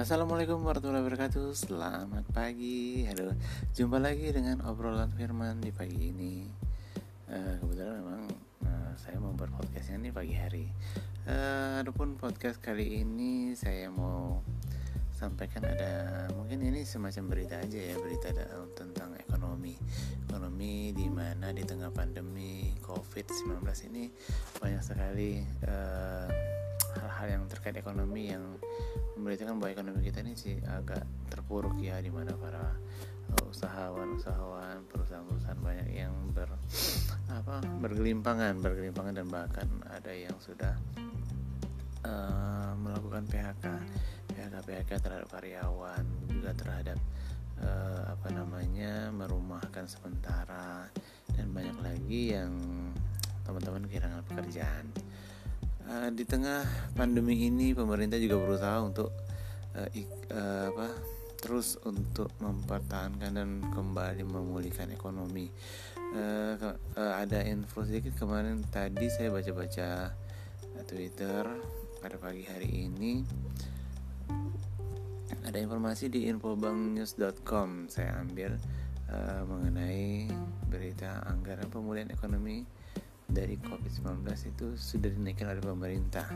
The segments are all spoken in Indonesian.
Assalamualaikum warahmatullahi wabarakatuh. Selamat pagi. Halo. Jumpa lagi dengan obrolan firman di pagi ini. Uh, Kebetulan memang uh, Saya mau berpodcastnya ini pagi hari. Uh, Adapun podcast kali ini Saya mau Sampaikan ada Mungkin ini semacam berita aja ya Berita tentang ekonomi. Ekonomi di mana di tengah pandemi COVID-19 ini Banyak sekali hal-hal uh, yang terkait ekonomi yang memberitakan bahwa ekonomi kita ini sih agak terpuruk ya di mana para uh, usahawan-usahawan perusahaan-perusahaan banyak yang ber apa bergelimpangan bergelimpangan dan bahkan ada yang sudah uh, melakukan PHK PHK PHK terhadap karyawan juga terhadap uh, apa namanya merumahkan sementara dan banyak lagi yang teman-teman kehilangan pekerjaan uh, di tengah pandemi ini pemerintah juga berusaha untuk uh, ik, uh, apa terus untuk mempertahankan dan kembali memulihkan ekonomi. Uh, uh, ada info sedikit kemarin tadi saya baca-baca Twitter pada pagi hari ini ada informasi di infobanknews.com saya ambil uh, mengenai berita anggaran pemulihan ekonomi dari COVID-19 itu sudah dinaikkan oleh pemerintah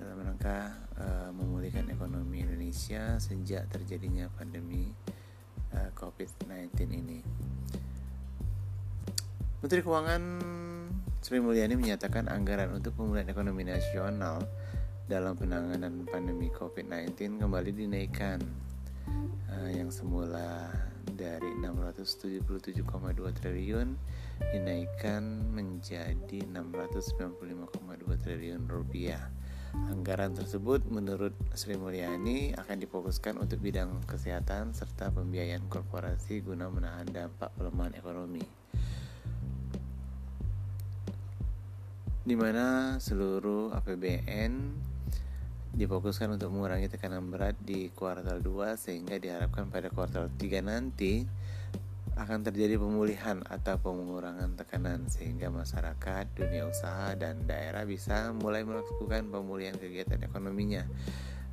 dalam rangka uh, memulihkan ekonomi Indonesia sejak terjadinya pandemi uh, COVID-19 ini. Menteri Keuangan Sri Mulyani menyatakan anggaran untuk pemulihan ekonomi nasional dalam penanganan pandemi COVID-19 kembali dinaikkan uh, yang semula dari 677,2 triliun dinaikkan menjadi 695,2 triliun rupiah. Anggaran tersebut menurut Sri Mulyani akan difokuskan untuk bidang kesehatan serta pembiayaan korporasi guna menahan dampak pelemahan ekonomi. Di mana seluruh APBN difokuskan untuk mengurangi tekanan berat di kuartal 2 sehingga diharapkan pada kuartal 3 nanti akan terjadi pemulihan atau pengurangan tekanan sehingga masyarakat, dunia usaha dan daerah bisa mulai melakukan pemulihan kegiatan ekonominya.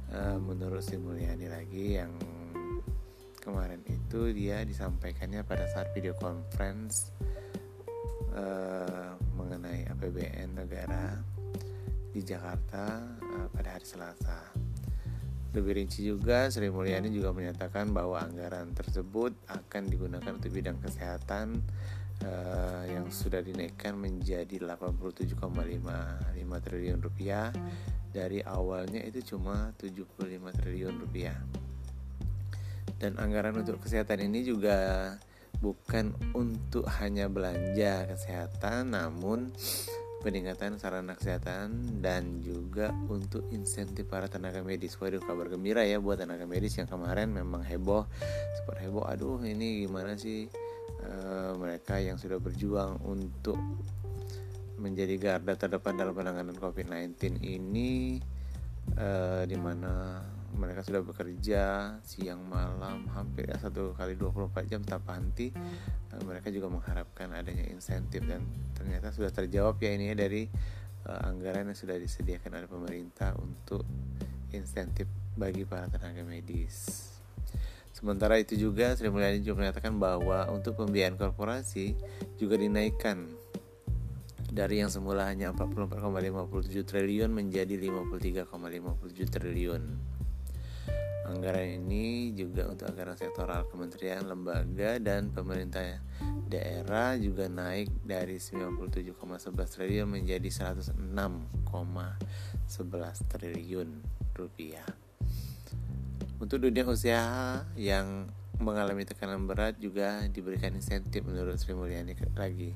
E, menurut Sri Mulyani lagi yang kemarin itu dia disampaikannya pada saat video conference e, mengenai APBN negara di Jakarta e, pada hari Selasa. Lebih rinci juga, Sri Mulyani juga menyatakan bahwa anggaran tersebut akan digunakan untuk bidang kesehatan uh, yang sudah dinaikkan menjadi 87,55 triliun rupiah dari awalnya itu cuma 75 triliun rupiah. Dan anggaran untuk kesehatan ini juga bukan untuk hanya belanja kesehatan namun peningkatan sarana kesehatan dan juga untuk insentif para tenaga medis. Waduh kabar gembira ya buat tenaga medis yang kemarin memang heboh, super heboh. Aduh ini gimana sih uh, mereka yang sudah berjuang untuk menjadi garda terdepan dalam penanganan COVID-19 ini uh, di mereka sudah bekerja siang malam hampir ya satu kali 24 jam tanpa henti uh, mereka juga mengharapkan adanya insentif dan ternyata sudah terjawab ya ini ya dari uh, anggaran yang sudah disediakan oleh pemerintah untuk insentif bagi para tenaga medis. Sementara itu juga Sri Mulyani juga menyatakan bahwa untuk pembiayaan korporasi juga dinaikkan dari yang semula hanya 44,57 triliun menjadi 53,57 triliun. Anggaran ini juga untuk anggaran sektoral kementerian, lembaga, dan pemerintah daerah juga naik dari 97,11 triliun menjadi 106,11 triliun rupiah. Untuk dunia usaha yang mengalami tekanan berat juga diberikan insentif menurut Sri Mulyani lagi.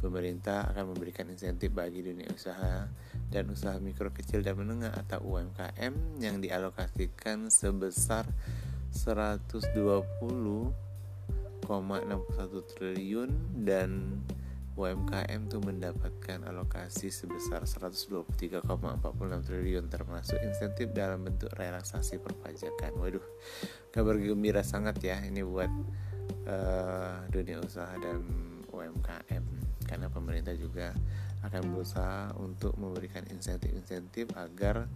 Pemerintah akan memberikan insentif bagi dunia usaha dan usaha mikro kecil dan menengah atau UMKM yang dialokasikan sebesar 120,61 triliun dan UMKM tuh mendapatkan alokasi sebesar 123,46 triliun termasuk insentif dalam bentuk relaksasi perpajakan. Waduh, kabar gembira sangat ya ini buat uh, dunia usaha dan UMKM karena pemerintah juga akan berusaha untuk memberikan insentif-insentif agar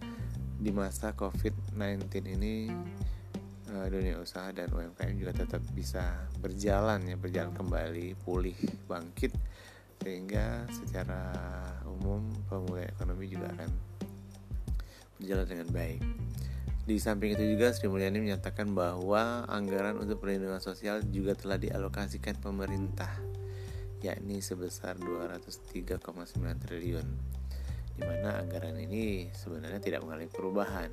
di masa COVID-19 ini uh, dunia usaha dan UMKM juga tetap bisa berjalan ya berjalan kembali pulih bangkit sehingga secara umum pemulihan ekonomi juga akan berjalan dengan baik. Di samping itu juga Sri Mulyani menyatakan bahwa anggaran untuk perlindungan sosial juga telah dialokasikan pemerintah yakni sebesar 203,9 triliun di mana anggaran ini sebenarnya tidak mengalami perubahan.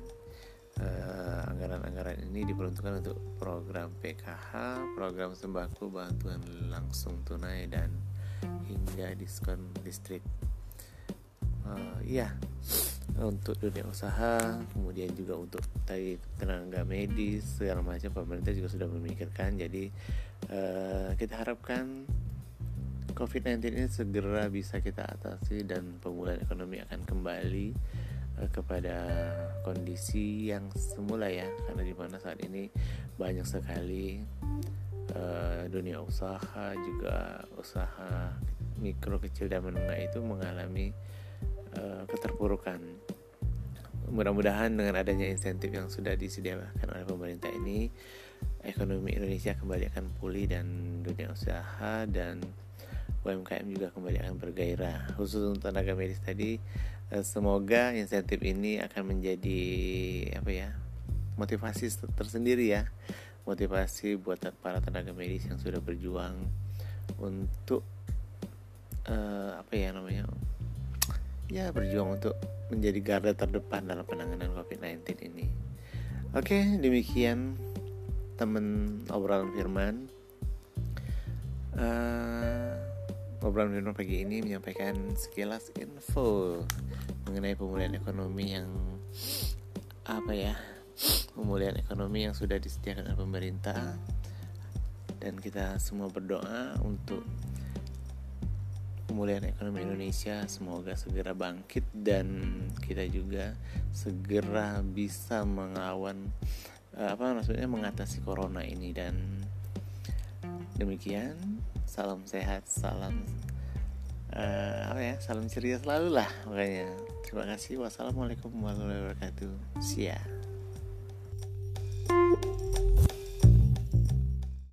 Uh, anggaran-anggaran ini diperuntukkan untuk program PKH, program sembako, bantuan langsung tunai dan hingga diskon listrik. Uh, iya, untuk dunia usaha, kemudian juga untuk tadi tenaga medis segala macam pemerintah juga sudah memikirkan. Jadi uh, kita harapkan COVID-19 ini segera bisa kita atasi dan pemulihan ekonomi akan kembali uh, kepada kondisi yang semula ya karena di mana saat ini banyak sekali uh, dunia usaha juga usaha mikro kecil dan menengah itu mengalami uh, keterpurukan. Mudah-mudahan dengan adanya insentif yang sudah disediakan oleh pemerintah ini ekonomi Indonesia kembali akan pulih dan dunia usaha dan UMKM juga kembali akan bergairah. Khusus untuk tenaga medis tadi eh, semoga insentif ini akan menjadi apa ya motivasi tersendiri ya. Motivasi buat para tenaga medis yang sudah berjuang untuk uh, apa ya namanya ya berjuang untuk menjadi garda terdepan dalam penanganan COVID-19 ini. Oke, demikian teman obrolan firman. Uh, Obrolan Firman pagi ini menyampaikan sekilas info mengenai pemulihan ekonomi yang apa ya pemulihan ekonomi yang sudah disediakan oleh pemerintah dan kita semua berdoa untuk pemulihan ekonomi Indonesia. Semoga segera bangkit dan kita juga segera bisa mengawan eh, apa maksudnya mengatasi corona ini. Dan demikian salam sehat salam uh, apa ya salam ceria selalu lah makanya terima kasih. Wassalamualaikum warahmatullahi wabarakatuh. Siap